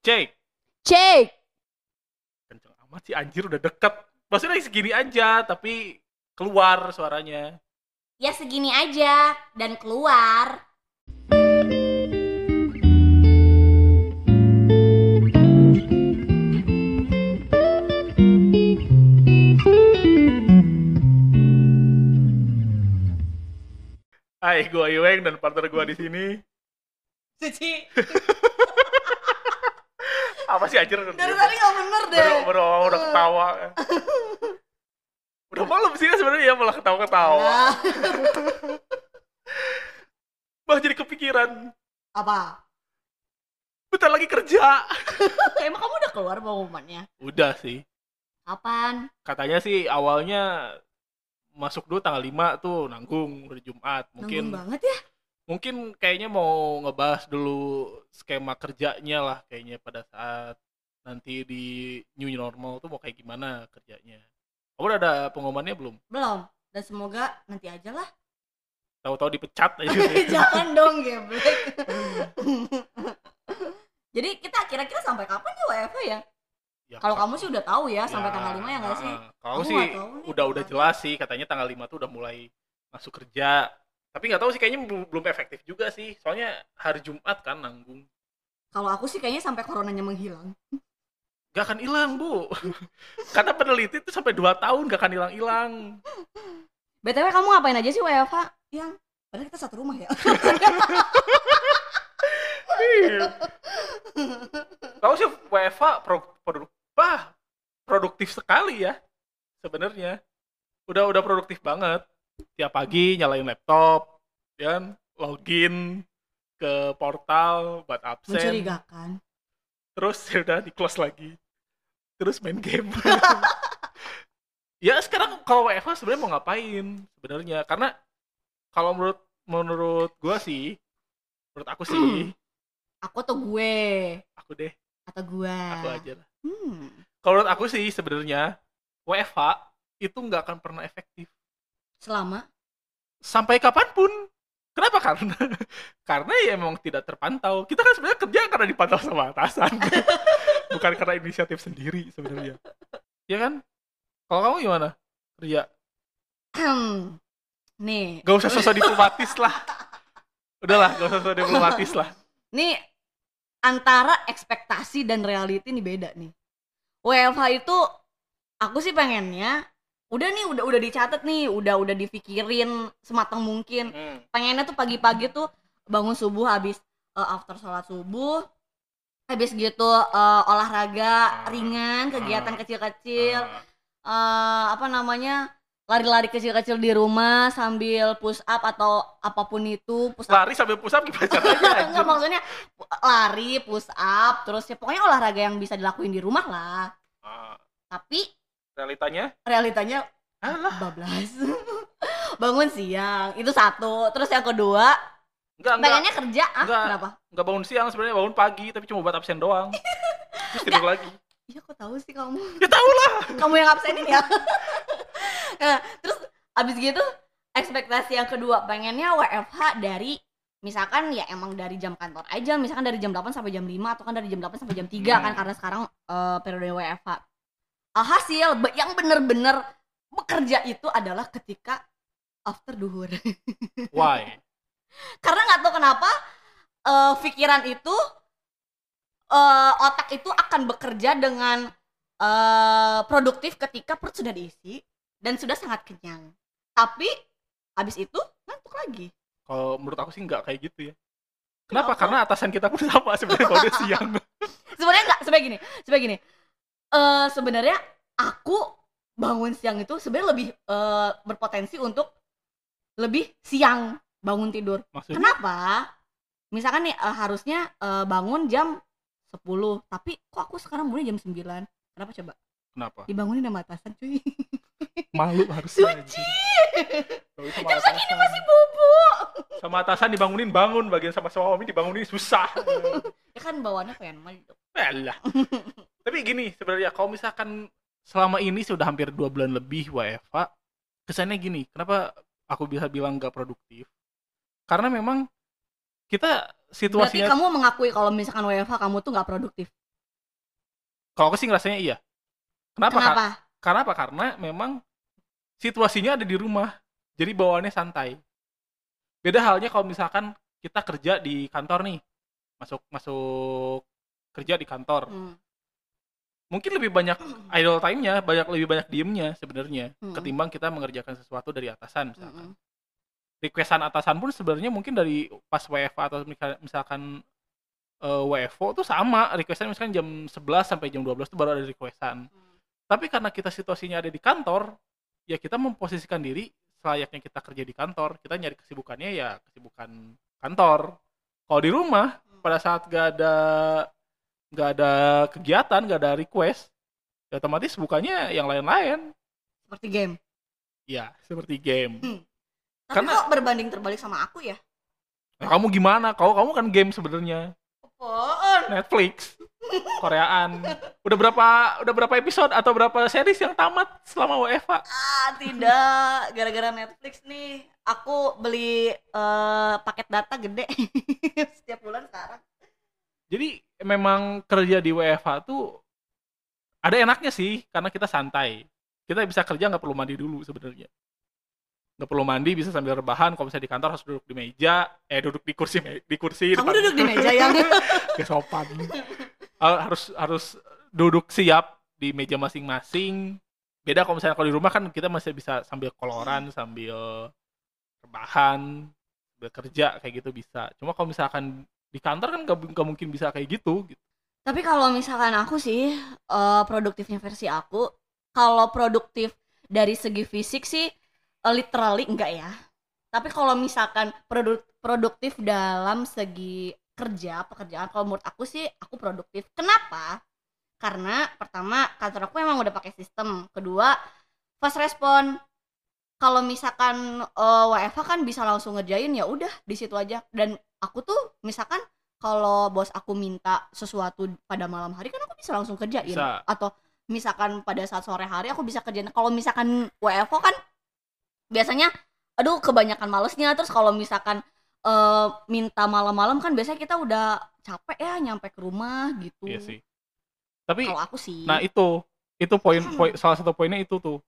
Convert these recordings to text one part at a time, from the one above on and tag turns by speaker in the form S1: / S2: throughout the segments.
S1: Cek.
S2: Cek.
S1: Kenceng amat sih anjir udah deket. Maksudnya segini aja tapi keluar suaranya.
S2: Ya segini aja dan keluar.
S1: Hai, gua Iweng dan partner gua di sini.
S2: Cici.
S1: Apa sih anjir?
S2: Dari tadi gak bener deh.
S1: Baru, baru awal udah ketawa. udah malam sih sebenarnya ya malah ketawa-ketawa.
S2: Nah,
S1: Bah jadi kepikiran.
S2: apa?
S1: Bentar lagi kerja.
S2: Emang kamu udah keluar pengumumannya?
S1: Udah sih.
S2: Kapan?
S1: Katanya sih awalnya masuk dulu tanggal 5 tuh nanggung hari Jumat. Mungkin
S2: Nanggung banget ya?
S1: Mungkin kayaknya mau ngebahas dulu skema kerjanya lah kayaknya pada saat nanti di new normal tuh mau kayak gimana kerjanya. Kamu udah ada pengumumannya belum?
S2: Belum. Dan semoga nanti aja lah.
S1: Tahu-tahu dipecat aja.
S2: Jangan dong geblek. Jadi kita kira-kira sampai kapan ya WFH ya?
S1: Ya,
S2: Kalau kamu sih udah tahu ya, sampai
S1: Ya,
S2: tanggal 5 ya nggak sih?
S1: Kalau sih
S2: nih
S1: udah udah jelas sih katanya tanggal 5 tuh udah mulai masuk kerja. Tapi nggak tahu sih kayaknya belum, belum efektif juga sih. Soalnya hari Jumat kan nanggung.
S2: Kalau aku sih kayaknya sampai coronanya menghilang.
S1: Gak akan hilang, Bu. Karena peneliti tuh sampai 2 tahun gak akan hilang-hilang.
S2: BTW kamu ngapain aja sih WFH? Yang padahal kita satu rumah ya.
S1: Tahu sih WFA pro, produk, bah, produktif sekali ya sebenarnya. Udah udah produktif banget. Tiap pagi nyalain laptop, dan login ke portal buat absen.
S2: Mencurigakan.
S1: Terus ya udah di close lagi. Terus main game. ya sekarang kalau WFH sebenarnya mau ngapain sebenarnya? Karena kalau menurut menurut gua sih, menurut aku sih,
S2: Aku tuh gue
S1: aku deh,
S2: atau gua.
S1: aku aja lah.
S2: Hmm.
S1: Kalau menurut aku sih sebenarnya WFH itu nggak akan pernah efektif
S2: Selama
S1: sampai kapan pun. Kenapa? Karena karena ya emang tidak terpantau. Kita kan sebenarnya kerja karena dipantau sama atasan, bukan karena inisiatif sendiri sebenarnya. Ya kan? Kalau kamu gimana? Kerja?
S2: nih,
S1: Gak usah sosok diplomatis lah. Udahlah, gak usah sosok diplomatis lah.
S2: nih antara ekspektasi dan reality nih beda nih. WFH itu aku sih pengennya udah nih udah udah dicatat nih, udah udah dipikirin sematang mungkin.
S1: Hmm.
S2: pengennya tuh pagi-pagi tuh bangun subuh habis eh, after sholat subuh habis gitu eh, olahraga
S1: Ah.
S2: ringan kegiatan
S1: Ah.
S2: kecil-kecil
S1: Ah,
S2: eh, apa namanya lari-lari kecil-kecil di rumah sambil push up atau apa pun itu push up
S1: lari sambil pusat gimana caranya?
S2: enggak
S1: anjir?
S2: maksudnya lari push up terus ya pokoknya olahraga yang bisa dilakuin di rumah lah
S1: Ah,
S2: tapi
S1: realitanya?
S2: realitanya
S1: Alah,
S2: bablas bangun siang itu satu terus yang kedua
S1: enggak enggak
S2: pengennya kerja ah
S1: Enggak.
S2: kenapa
S1: enggak bangun siang sebenarnya bangun pagi tapi cuma buat absen doang. Terus tidur lagi.
S2: Iya kok tahu sih kamu
S1: Ya tahu lah.
S2: Kamu yang absenin ya nah, Terus abis gitu Ekspektasi yang kedua Pengennya WFH dari Misalkan ya emang dari jam kantor aja Misalkan dari jam 8 sampai jam 5 Atau kan dari jam 8 sampai jam 3
S1: Hmm.
S2: kan Karena sekarang eh, periode WFH Alhasil be- yang bener-bener Bekerja itu adalah ketika After duhur
S1: Why?
S2: Karena nggak tahu kenapa eh, Pikiran itu eh, Otak itu akan bekerja dengan eh, produktif ketika perut sudah diisi dan sudah sangat kenyang. Tapi habis itu ngantuk lagi.
S1: Kalau menurut aku sih nggak kayak gitu ya. Kenapa?
S2: Kenapa?
S1: Karena atasan kita pun sama sebenarnya kalau udah siang.
S2: Sebenarnya nggak sebenarnya gini, sebenarnya gini. Eh sebenarnya aku bangun siang itu sebenarnya lebih eh, berpotensi untuk lebih siang bangun tidur.
S1: Maksudnya
S2: Kenapa? Misalkan nih eh, harusnya eh, bangun jam 10, tapi kok aku sekarang bangunnya jam 9? Kenapa coba?
S1: kenapa?
S2: Dibangunin sama atasan cuy.
S1: Malu harusnya.
S2: Suci. Jam segini masih bubuk.
S1: Sama atasan dibangunin bangun, bagian sama suami dibangunin susah.
S2: Ya kan bawaannya pengen malu.
S1: Alah. Tapi gini sebenarnya kalau misalkan selama ini sudah hampir dua bulan lebih WFH, kesannya gini, kenapa aku bisa bilang nggak produktif? Karena memang kita
S2: Berarti
S1: situasinya
S2: kamu mengakui kalau misalkan WFH kamu tuh nggak produktif.
S1: Kalau aku sih ngerasanya iya. Kenapa?
S2: Kenapa?
S1: Karena apa? Karena memang situasinya ada di rumah. Jadi bawaannya santai. Beda halnya kalau misalkan kita kerja di kantor nih. Masuk masuk kerja di kantor.
S2: Hmm.
S1: Mungkin lebih banyak idle time-nya, banyak lebih banyak diemnya sebenarnya
S2: Mm-mm.
S1: ketimbang kita mengerjakan sesuatu dari atasan misalkan.
S2: Mm-mm.
S1: Requestan atasan pun sebenarnya mungkin dari pas WFA atau misalkan eh, WFO tuh sama, requestan misalkan jam 11 sampai jam 12 itu baru ada requestan. Tapi karena kita situasinya ada di kantor, ya kita memposisikan diri selayaknya kita kerja di kantor, kita nyari kesibukannya ya kesibukan kantor. Kalau di rumah, pada saat gak ada nggak ada kegiatan, nggak ada request, ya otomatis bukannya yang lain-lain.
S2: Seperti game.
S1: Ya, seperti game.
S2: Tapi
S1: Karena-
S2: kok berbanding terbalik sama aku ya?
S1: Nah, kamu gimana? Kau kamu kan game sebenarnya. Netflix, Koreaan. Udah berapa udah berapa episode atau berapa series yang tamat selama WFA?
S2: Ah, tidak. Gara-gara Netflix nih, aku beli eh, paket data gede setiap bulan sekarang.
S1: Jadi memang kerja di WFH tuh ada enaknya sih karena kita santai. Kita bisa kerja nggak perlu mandi dulu sebenarnya. Nggak perlu mandi bisa sambil rebahan. Kalau misalnya di kantor harus duduk di meja, eh duduk di kursi di kursi.
S2: Kamu
S1: depan-
S2: duduk di meja yang
S1: Gak sopan. Harus harus duduk siap di meja masing-masing. Beda kalau misalnya kalau di rumah kan kita masih bisa sambil koloran, sambil rebahan, sambil kerja kayak gitu bisa. Cuma kalau misalkan di kantor kan gak, nggak mungkin bisa kayak gitu. gitu.
S2: Tapi kalau misalkan aku sih eh, produktifnya versi aku, kalau produktif dari segi fisik sih eh, literally enggak ya. Tapi kalau misalkan produ- produktif dalam segi kerja, pekerjaan kalau menurut aku sih aku produktif. Kenapa? Karena pertama kantor aku emang udah pakai sistem. Kedua, fast respon. Kalau misalkan eh, WFH kan bisa langsung ngerjain ya udah di situ aja. Dan aku tuh misalkan kalau bos aku minta sesuatu pada malam hari kan aku bisa langsung kerjain.
S1: Bisa.
S2: atau misalkan pada saat sore hari aku bisa kerjain. Kalau misalkan WFO kan biasanya aduh kebanyakan malesnya. Terus kalau misalkan eh, minta malam-malam kan biasanya kita udah capek ya nyampe ke rumah gitu.
S1: Iya sih. Tapi
S2: kalau aku sih.
S1: nah itu. Itu poin poin salah satu poinnya itu tuh.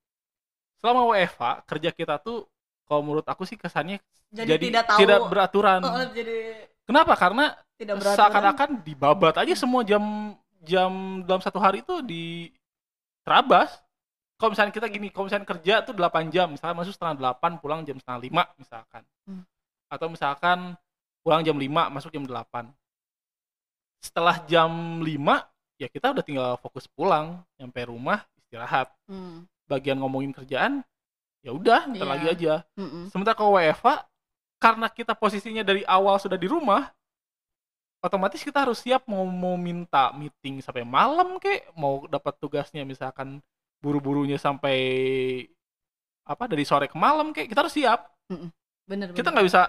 S1: Selama WFH kerja kita tuh kalau menurut aku sih kesannya
S2: jadi,
S1: jadi
S2: tidak tahu
S1: tidak beraturan.
S2: Oh, jadi
S1: Kenapa? Karena
S2: tidak beraturan
S1: seakan-akan dibabat aja semua jam jam dalam satu hari itu di terabas. Kalau misalnya kita gini, kalau misalnya kerja tuh 8 jam, misalnya masuk setengah 8, pulang jam setengah 5 misalkan.
S2: Hmm.
S1: Atau misalkan pulang jam 5, masuk jam 8. Setelah jam 5, ya kita udah tinggal fokus pulang, nyampe rumah, istirahat.
S2: Hmm,
S1: Bagian ngomongin kerjaan, ya udah, ntar
S2: Iya.
S1: lagi aja.
S2: mm-mm.
S1: Sementara kalau WFA, karena kita posisinya dari awal sudah di rumah, otomatis kita harus siap mau mau minta meeting sampai malam kek, mau dapat tugasnya misalkan buru-burunya sampai apa dari sore ke malam kek, kita harus siap.
S2: bener
S1: Kita nggak bisa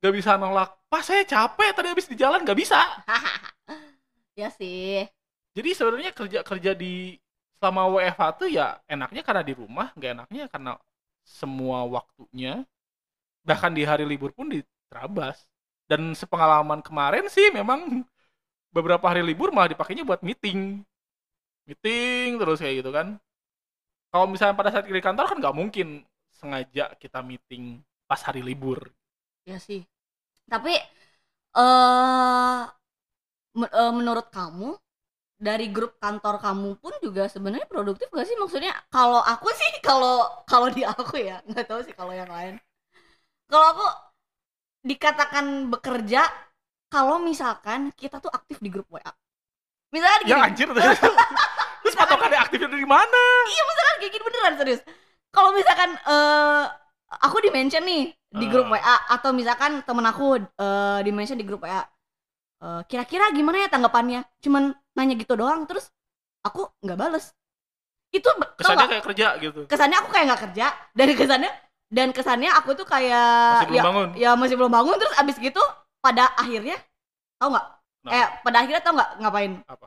S1: nggak bisa nolak, pas saya capek tadi habis di jalan nggak bisa.
S2: ya sih
S1: Jadi sebenarnya kerja kerja di selama WFH tuh ya enaknya karena di rumah, nggak enaknya karena semua waktunya bahkan di hari libur pun diterabas. Dan sepengalaman kemarin sih memang beberapa hari libur malah dipakainya buat meeting. Meeting terus kayak gitu kan. Kalau misalnya pada saat di kantor kan nggak mungkin sengaja kita meeting pas hari libur.
S2: ya sih tapi eh men- eh, menurut kamu dari grup kantor kamu pun juga sebenarnya produktif gak sih? Maksudnya kalau aku sih kalau kalau di aku ya nggak tahu sih kalau yang lain. Kalau aku dikatakan bekerja kalau misalkan kita tuh aktif di grup WA misalkan gini
S1: Ya anjir terus. Patokannya aktifnya dari mana?
S2: misalkan kayak gini beneran serius. Kalau misalkan eh aku di mention nih di grup
S1: Ah.
S2: WA atau misalkan temen aku eh di mention di grup WA eh, kira-kira gimana ya tanggapannya? Cuman nanya gitu doang terus aku nggak bales. Itu
S1: Kesannya kayak kerja gitu.
S2: kesannya aku kayak nggak kerja. Dan kesannya dan kesannya aku tuh kayak
S1: Masih belum
S2: ya,
S1: bangun.
S2: ya masih belum bangun. Terus abis gitu pada akhirnya tau nggak?
S1: Nah.
S2: eh pada akhirnya tau nggak ngapain?
S1: Apa?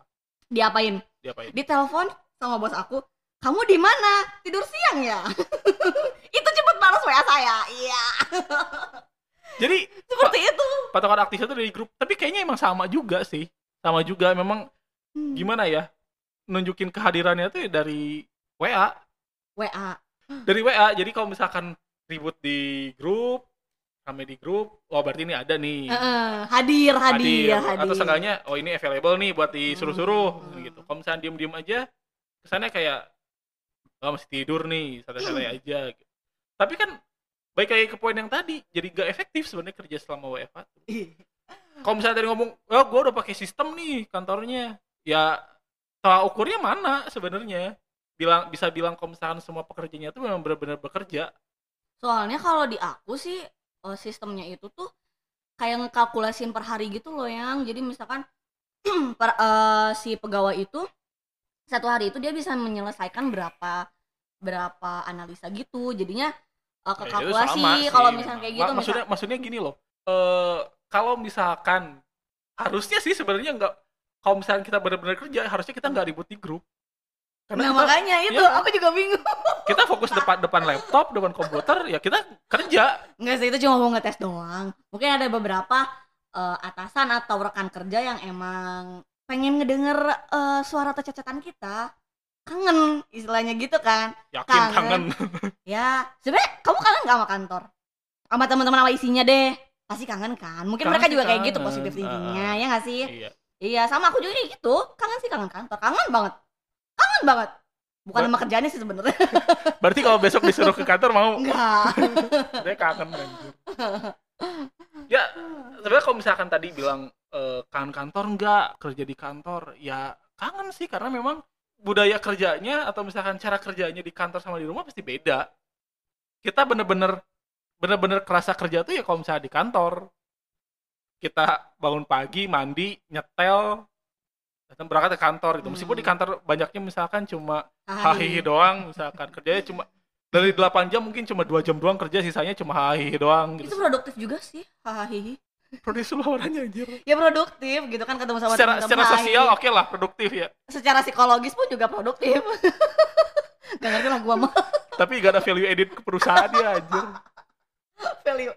S2: diapain?
S1: Diapain?
S2: ditelepon sama bos aku kamu di mana? Tidur siang ya? Itu cepet balas wa saya. Iya.
S1: Jadi
S2: seperti itu.
S1: patokan aktif itu dari grup, tapi kayaknya emang sama juga sih. Sama juga. Memang
S2: Hmm.
S1: gimana ya? nunjukin kehadirannya tuh dari WA
S2: WA
S1: dari WA jadi kalau misalkan ribut di grup rame di grup wah berarti ini ada nih
S2: Heeh, hadir hadir hadir,
S1: atau seenggaknya oh ini available nih buat disuruh-suruh
S2: Hmm.
S1: gitu kalau misalnya diem-diem aja kesannya kayak oh masih tidur nih santai-santai
S2: Hmm.
S1: aja gitu. tapi kan baik kayak ke poin yang tadi jadi gak efektif sebenarnya kerja selama WFH.
S2: Ih,
S1: kalau misalnya tadi ngomong oh gue udah pakai sistem nih kantornya ya tolak ukurnya mana sebenarnya? Bilang bisa bilang kalau misalkan semua pekerjanya itu memang benar-benar bekerja.
S2: Soalnya kalau di aku sih eh, sistemnya itu tuh kayak ngekalkulasin per hari gitu loh yang. Jadi misalkan per, eh, si pegawai itu satu hari itu dia bisa menyelesaikan berapa berapa analisa gitu. Jadinya
S1: Ya, itu
S2: kekalkulasi
S1: sih.
S2: kalau misalnya kayak
S1: Ma-
S2: gitu
S1: maksudnya maksudnya gini loh. Eh kalau misalkan harusnya sih sebenarnya nggak kalau misalkan kita benar-benar kerja harusnya kita nggak ribut di grup
S2: nah
S1: karena kita,
S2: makanya itu
S1: iya.
S2: aku juga bingung
S1: kita fokus depan depan laptop depan komputer ya kita kerja
S2: Enggak sih, itu cuma mau ngetes doang. Mungkin ada beberapa eh, atasan atau rekan kerja yang emang pengen ngedenger eh, suara atau cacatan kita. Kangen, istilahnya gitu kan.
S1: yakin
S2: Kangen.
S1: kangen
S2: Ya, sebenarnya kamu kangen gak sama kantor? Sama teman-teman sama isinya deh. Pasti kangen kan? Mungkin
S1: Kangen
S2: mereka juga kayak gitu
S1: kangen.
S2: positif thinkingnya,
S1: Heeh.
S2: ya gak sih?
S1: iya
S2: Iya, sama aku juga gitu. Kangen sih kangen kantor. Kangen banget. Kangen banget. Bukan sama kerjaannya sih sebenarnya.
S1: berarti kalau besok disuruh ke kantor mau
S2: Enggak.
S1: dia kangen anjir. ya sebenarnya kalau misalkan tadi bilang eh, kangen kantor enggak kerja di kantor ya kangen sih karena memang budaya kerjanya atau misalkan cara kerjanya di kantor sama di rumah pasti beda kita bener-bener bener-bener kerasa kerja tuh ya kalau misalnya di kantor kita bangun pagi mandi nyetel datang berangkat ke kantor gitu. Meskipun di
S2: Hmm.
S1: kantor banyaknya misalkan cuma hahihi doang misalkan kerjanya cuma dari 8 jam mungkin cuma dua jam doang kerja sisanya cuma hahihi doang
S2: Itu
S1: gitu
S2: produktif juga sih. Hahaha.
S1: produksi lawannya anjir.
S2: Ya produktif gitu kan ketemu sama
S1: secara secara sosial oke lah produktif ya.
S2: Secara psikologis pun juga produktif. Gak ngerti lah gua mah
S1: tapi gak ada value edit ke perusahaan ya anjir.
S2: Value.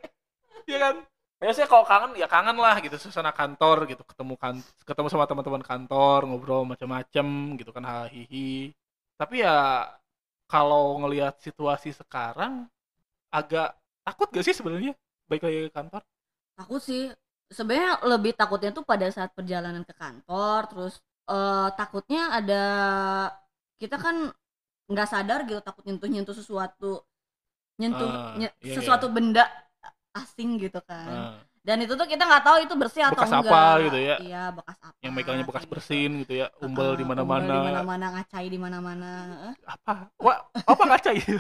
S1: Iya kan biasanya kalau kangen ya kangen lah gitu suasana kantor gitu ketemu kan ketemu sama teman-teman kantor ngobrol macam-macam gitu kan hahihi tapi ya kalau ngelihat situasi sekarang agak takut gak sih sebenarnya baik lagi ke kantor?
S2: Aku sih. Sebenarnya lebih takutnya tuh pada saat perjalanan ke kantor terus eh, takutnya ada kita kan nggak sadar gitu takut nyentuh nyentuh sesuatu nyentuh
S1: Ah,
S2: nye-
S1: iya,
S2: sesuatu benda asing gitu kan.
S1: Nah,
S2: dan itu tuh kita nggak tahu itu bersih atau
S1: Bekas
S2: enggak.
S1: apa gitu ya?
S2: iya bekas apa
S1: yang megangnya bekas
S2: kayak gitu.
S1: bersin gitu. ya umbel
S2: Ah,
S1: di
S2: umbel di
S1: mana-mana
S2: mana-mana ngacai di mana-mana
S1: apa? Wah apa itu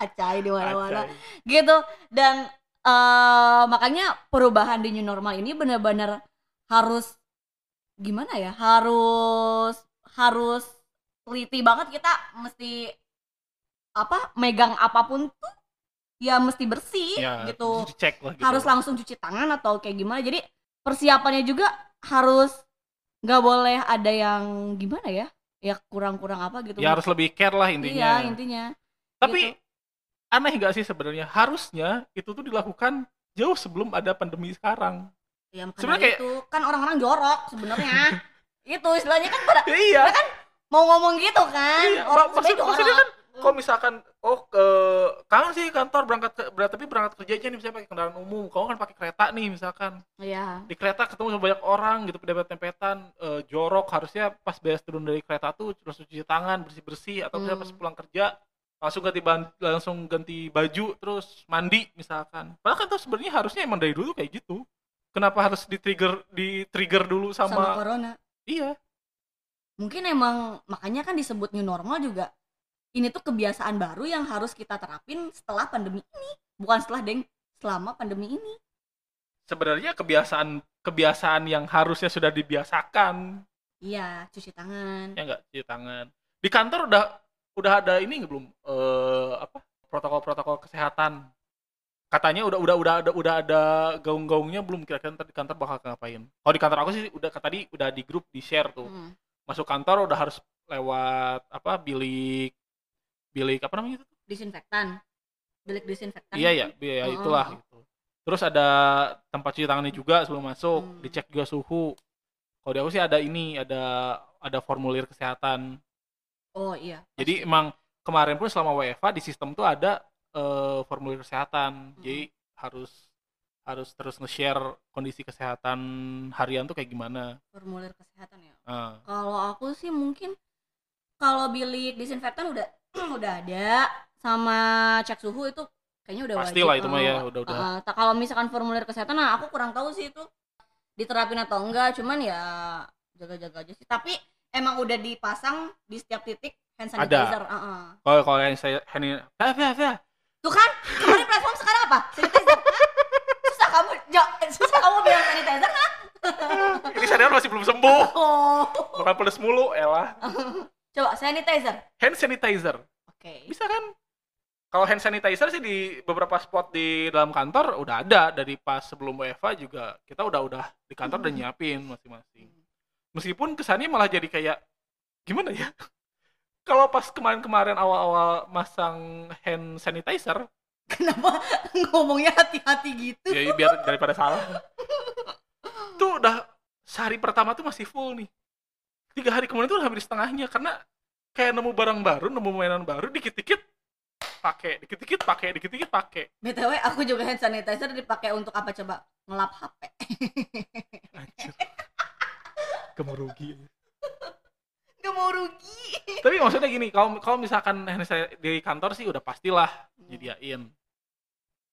S2: acai di mana-mana. Gitu. Dan eh makanya perubahan di new normal ini benar-benar harus gimana ya harus harus teliti banget kita mesti apa megang apa pun tuh ya mesti bersih
S1: ya
S2: gitu.
S1: dicek lah gitu.
S2: Harus langsung cuci tangan atau kayak gimana. Jadi persiapannya juga harus nggak boleh ada yang gimana ya? Ya kurang-kurang apa gitu.
S1: Ya harus lebih care lah intinya.
S2: Iya intinya.
S1: Tapi
S2: gitu.
S1: aneh gak sih sebenarnya? Harusnya itu tuh dilakukan jauh sebelum ada pandemi sekarang.
S2: Ya
S1: Sebenarnya kayak-
S2: itu. Kan orang-orang jorok sebenarnya. itu istilahnya kan pada
S1: Ya, iya
S2: mau ngomong gitu kan.
S1: Iya,
S2: Orang
S1: mak- maksud- maksudnya
S2: jorok.
S1: Kalau misalkan oh ke kangen sih kantor berangkat ke, berat tapi berangkat kerja aja nih misalnya pakai kendaraan umum kamu kan pakai kereta nih misalkan
S2: Iya.
S1: di kereta ketemu sama banyak orang gitu dempet-dempetan eh, jorok harusnya pas beres turun dari kereta tuh terus cuci tangan bersih-bersih atau misalnya pas
S2: Hmm.
S1: pulang kerja langsung ganti langsung ganti baju terus mandi misalkan padahal kan tuh sebenarnya harusnya emang dari dulu kayak gitu kenapa harus di trigger di trigger dulu
S2: Sama,
S1: sama,
S2: corona.
S1: iya
S2: Mungkin emang makanya kan disebut new normal juga. Ini tuh kebiasaan baru yang harus kita terapin setelah pandemi ini. Bukan setelah deng, selama pandemi ini.
S1: sebenarnya kebiasaan kebiasaan yang harusnya sudah dibiasakan
S2: Iya, cuci tangan.
S1: ya enggak cuci tangan di kantor udah udah ada ini belum eh apa protokol-protokol kesehatan katanya udah udah udah ada udah ada gaung-gaungnya belum kira-kira ntar di kantor bakal ngapain kalau di kantor aku sih udah tadi udah di grup di share tuh
S2: Hmm.
S1: masuk kantor udah harus lewat apa bilik bilik apa namanya itu
S2: Disinfektan. Bilik disinfektan.
S1: iya ya ya
S2: Oh,
S1: itulah gitu terus ada tempat cuci tangannya juga sebelum masuk
S2: Hmm.
S1: dicek juga suhu kalau di aku sih ada ini ada ada formulir kesehatan.
S2: Oh iya.
S1: Jadi emang kemarin pun selama WFA di sistem tuh ada eh, formulir kesehatan. Jadi harus harus terus nge-share kondisi kesehatan harian tuh kayak gimana.
S2: formulir kesehatan ya.
S1: Nah,
S2: Kalau aku sih mungkin kalau bilik disinfektan udah udah ada sama cek suhu itu kayaknya udah
S1: Pasti
S2: wajib.
S1: lah itu mah ya,
S2: Eh,
S1: udah-udah.
S2: eh, tak- kalau misalkan formulir kesehatan nah aku kurang tahu sih itu diterapin atau enggak, cuman ya jaga-jaga aja sih. Tapi emang udah dipasang di setiap titik hand
S1: Ada.
S2: sanitizer. eh, eh.
S1: kalau kalau yang saya ini ah, ah, ah.
S2: Tuh kan, kemarin platform sekarang apa? Sanitizer. susah kamu, susah kamu bilang sanitizer kan?
S1: ini sadar masih belum sembuh.
S2: Oh.
S1: Bukan pedes mulu, elah.
S2: Coba sanitizer.
S1: Hand sanitizer.
S2: Oke.
S1: Bisa kan? Kalau hand sanitizer sih di beberapa spot di dalam kantor udah ada dari pas sebelum WFA juga kita udah udah di kantor udah nyiapin masing-masing. Meskipun kesannya malah jadi kayak gimana ya? Kalau pas kemarin-kemarin awal-awal masang hand sanitizer,
S2: Kenapa ngomongnya hati-hati gitu?
S1: ya biar daripada salah. Tuh udah sehari pertama tuh masih full nih. Tiga hari kemudian tuh hampir setengahnya karena kayak nemu barang baru, nemu mainan baru, dikit-dikit pakai, dikit-dikit pakai, dikit-dikit pakai.
S2: BTW aku juga hand sanitizer dipakai untuk apa coba? Ngelap HP.
S1: Anjir. Kamu rugi.
S2: Gak mau rugi.
S1: Tapi maksudnya gini, kalau kalau misalkan hand sanitizer di kantor sih udah pastilah nyediain.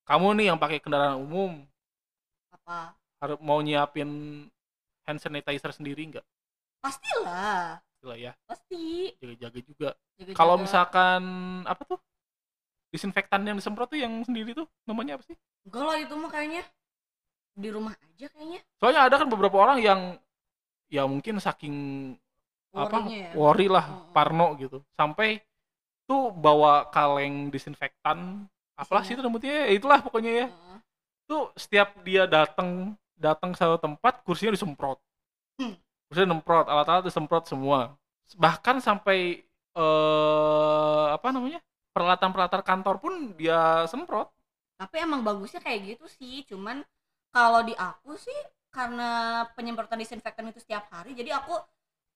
S1: Kamu nih yang pakai kendaraan umum
S2: Apa?
S1: harus mau nyiapin hand sanitizer sendiri nggak?
S2: Pastilah.
S1: Pastilah ya,
S2: Pasti.
S1: jaga-jaga juga.
S2: Jaga-jaga.
S1: Kalau misalkan apa tuh? Disinfektan yang disemprot tuh yang sendiri tuh namanya apa sih?
S2: enggak lah itu mah kayaknya di rumah aja kayaknya.
S1: Soalnya ada kan beberapa orang yang ya mungkin saking apa
S2: ya.
S1: worry lah,
S2: Mm-mm.
S1: parno gitu. Sampai tuh bawa kaleng disinfektan apalah sih itu namanya ya, itulah pokoknya ya.
S2: Heeh.
S1: Tuh setiap dia datang datang ke satu tempat kursinya disemprot.
S2: Hmm.
S1: Kursinya disemprot, alat-alat disemprot semua. Bahkan sampai eh apa namanya? peralatan-peralatan kantor pun dia semprot.
S2: Tapi emang bagusnya kayak gitu sih. Cuman kalau di aku sih karena penyemprotan disinfektan itu setiap hari, jadi aku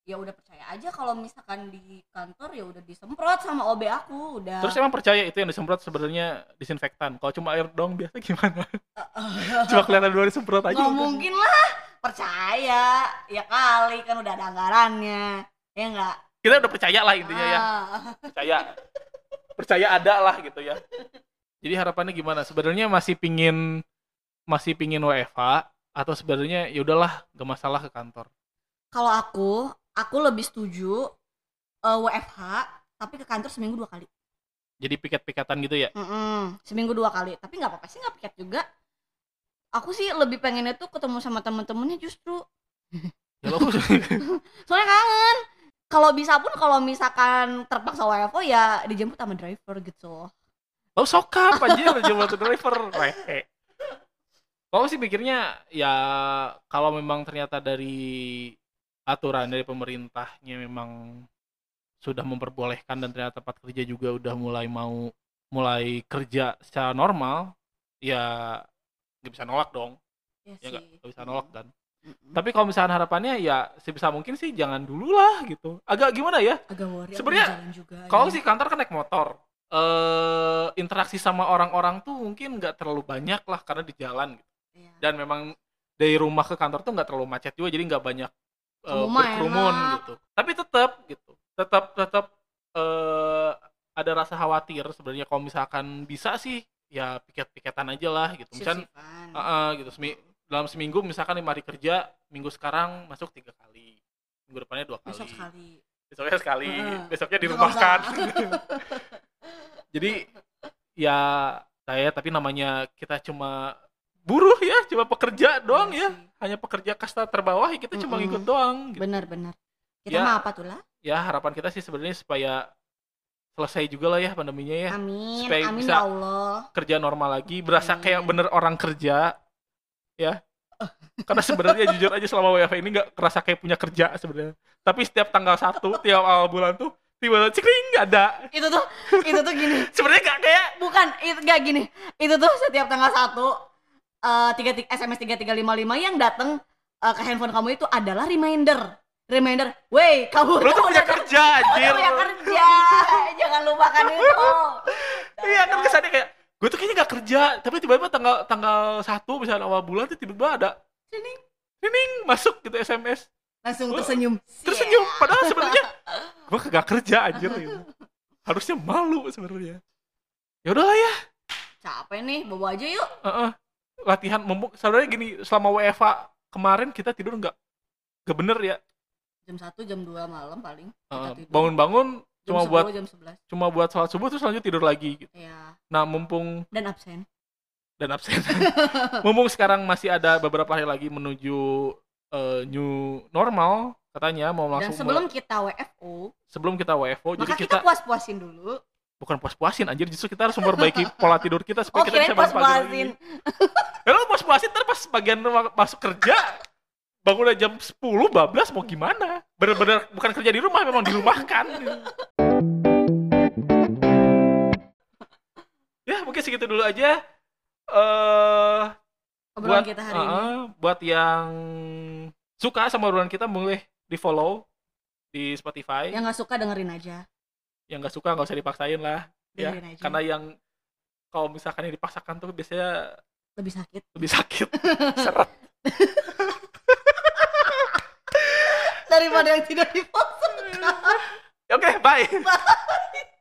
S2: ya udah percaya aja kalau misalkan di kantor ya udah disemprot sama OB aku udah.
S1: Terus emang percaya itu yang disemprot sebenarnya disinfektan. Kalau cuma air dong biasa gimana? cuma kelihatan dua disemprot aja.
S2: nggak mungkin lah percaya ya kali kan udah ada anggarannya ya enggak
S1: Kita udah percaya lah intinya ya. Percaya. Percaya ada lah gitu ya. Jadi harapannya gimana? Sebenarnya masih pingin masih pingin WFA atau sebenarnya ya udahlah gak masalah ke kantor.
S2: kalau aku aku lebih setuju eh, WFH tapi ke kantor seminggu dua kali
S1: Jadi piket-pikatan gitu ya.
S2: Mm-mm, seminggu dua kali tapi nggak apa-apa sih nggak piket juga aku sih lebih pengennya tuh ketemu sama temen-temennya justru
S1: Ya
S2: soalnya kangen kalau bisa pun kalau misalkan terpaksa WFO ya dijemput sama driver gitu
S1: lo sokap aja lo jemput driver. Rehe. Kalau sih pikirnya ya kalau memang ternyata dari aturan dari pemerintahnya memang sudah memperbolehkan dan ternyata tempat kerja juga udah mulai mau mulai kerja secara normal ya nggak bisa nolak dong
S2: ya,
S1: ya nggak
S2: sih.
S1: nggak bisa nolak kan
S2: Mm-mm.
S1: tapi kalau misalnya harapannya ya sebisa mungkin sih jangan dulu lah gitu agak gimana ya
S2: agak worry
S1: Sebenarnya
S2: di jalan juga
S1: kalau
S2: ya.
S1: sih kantor kan naik motor eh interaksi sama orang-orang tuh mungkin nggak terlalu banyak lah karena di jalan gitu.
S2: Iya.
S1: dan memang dari rumah ke kantor tuh nggak terlalu macet juga jadi nggak banyak
S2: mah
S1: berkerumun
S2: enak.
S1: gitu tapi tetap gitu tetap tetap eh ada rasa khawatir sebenarnya kalau misalkan bisa sih ya piket-piketan aja lah gitu misalkan
S2: Sip-sipan.
S1: Heeh, gitu Semi- dalam seminggu misalkan lima hari kerja minggu sekarang masuk tiga kali minggu depannya dua kali
S2: besok sekali
S1: besoknya sekali
S2: Heeh.
S1: besoknya dirumahkan jadi ya saya tapi namanya kita cuma buruh ya cuma pekerja doang
S2: Iya
S1: ya
S2: sih.
S1: hanya pekerja kasta terbawah ya kita cuma
S2: Mm-mm.
S1: ngikut doang gitu.
S2: benar-benar kita
S1: Ya.
S2: mah apa tuh lah
S1: ya harapan kita sih sebenarnya supaya selesai juga lah ya pandeminya ya.
S2: Amin
S1: Supaya
S2: amin
S1: bisa
S2: ya Allah.
S1: kerja normal lagi berasa
S2: Amin.
S1: kayak bener orang kerja ya. Karena sebenarnya jujur aja selama WFH ini nggak kerasa kayak punya kerja sebenarnya. Tapi setiap tanggal satu tiap awal bulan tuh tiba-tiba cikring nggak ada.
S2: Itu tuh itu tuh gini.
S1: Sebenarnya nggak kayak
S2: bukan itu gak gini. Itu tuh setiap tanggal satu eh, tiga tiga SMS tiga tiga lima lima yang datang eh, ke handphone kamu itu adalah reminder reminder, "Woi, kamu
S1: Lu tuh punya kerja anjir.
S2: kamu punya kerja. Jangan lupakan itu."
S1: Iya kan kesannya kayak gue tuh kayaknya gak kerja, tapi tiba-tiba tanggal tanggal satu misalnya awal bulan tuh tiba-tiba ada
S2: Cining.
S1: Nining masuk gitu SMS
S2: Langsung
S1: Oh,
S2: tersenyum.
S1: tersenyum padahal sebenarnya gue kagak kerja anjir gitu. harusnya malu sebenarnya ya udahlah ya
S2: Capek nih, bawa aja yuk.
S1: Heeh. latihan mumpung sebenarnya gini selama WFA kemarin kita tidur nggak nggak bener ya
S2: Jam 1, jam 2 malam paling. tidur.
S1: bangun-bangun cuma
S2: 10,
S1: buat
S2: jam 11.
S1: cuma buat sholat subuh terus lanjut tidur lagi gitu.
S2: Ya,
S1: nah mumpung
S2: dan absen.
S1: dan absen mumpung sekarang masih ada beberapa hari lagi menuju eh, new normal katanya mau
S2: Dan
S1: langsung
S2: sebelum
S1: mulai-
S2: kita WFO,
S1: sebelum kita WFO jadi
S2: maka
S1: kita,
S2: kita puas-puasin dulu.
S1: bukan puas-puasin anjir justru kita harus memperbaiki pola tidur kita supaya
S2: Oh,
S1: kita bisa
S2: puas-puasin.
S1: Ya lu puas-puasin ntar pas bagian ma- masuk kerja bangunnya jam 10, bablas mau gimana? Bener-bener bukan kerja di rumah, memang dirumahkan. ya mungkin segitu dulu aja. Eh
S2: Obrolan
S1: buat
S2: kita hari ini.
S1: uh-uh, buat yang suka sama obrolan kita boleh di follow di Spotify.
S2: Yang nggak suka dengerin aja.
S1: Yang nggak suka nggak usah dipaksain lah. Ya,
S2: Dengerin aja.
S1: karena yang kalau misalkan yang dipaksakan tuh biasanya
S2: Lebih sakit.
S1: lebih sakit. Seret.
S2: dari yang tidak dimasukkan.
S1: Oke, okay, bye.
S2: Bye.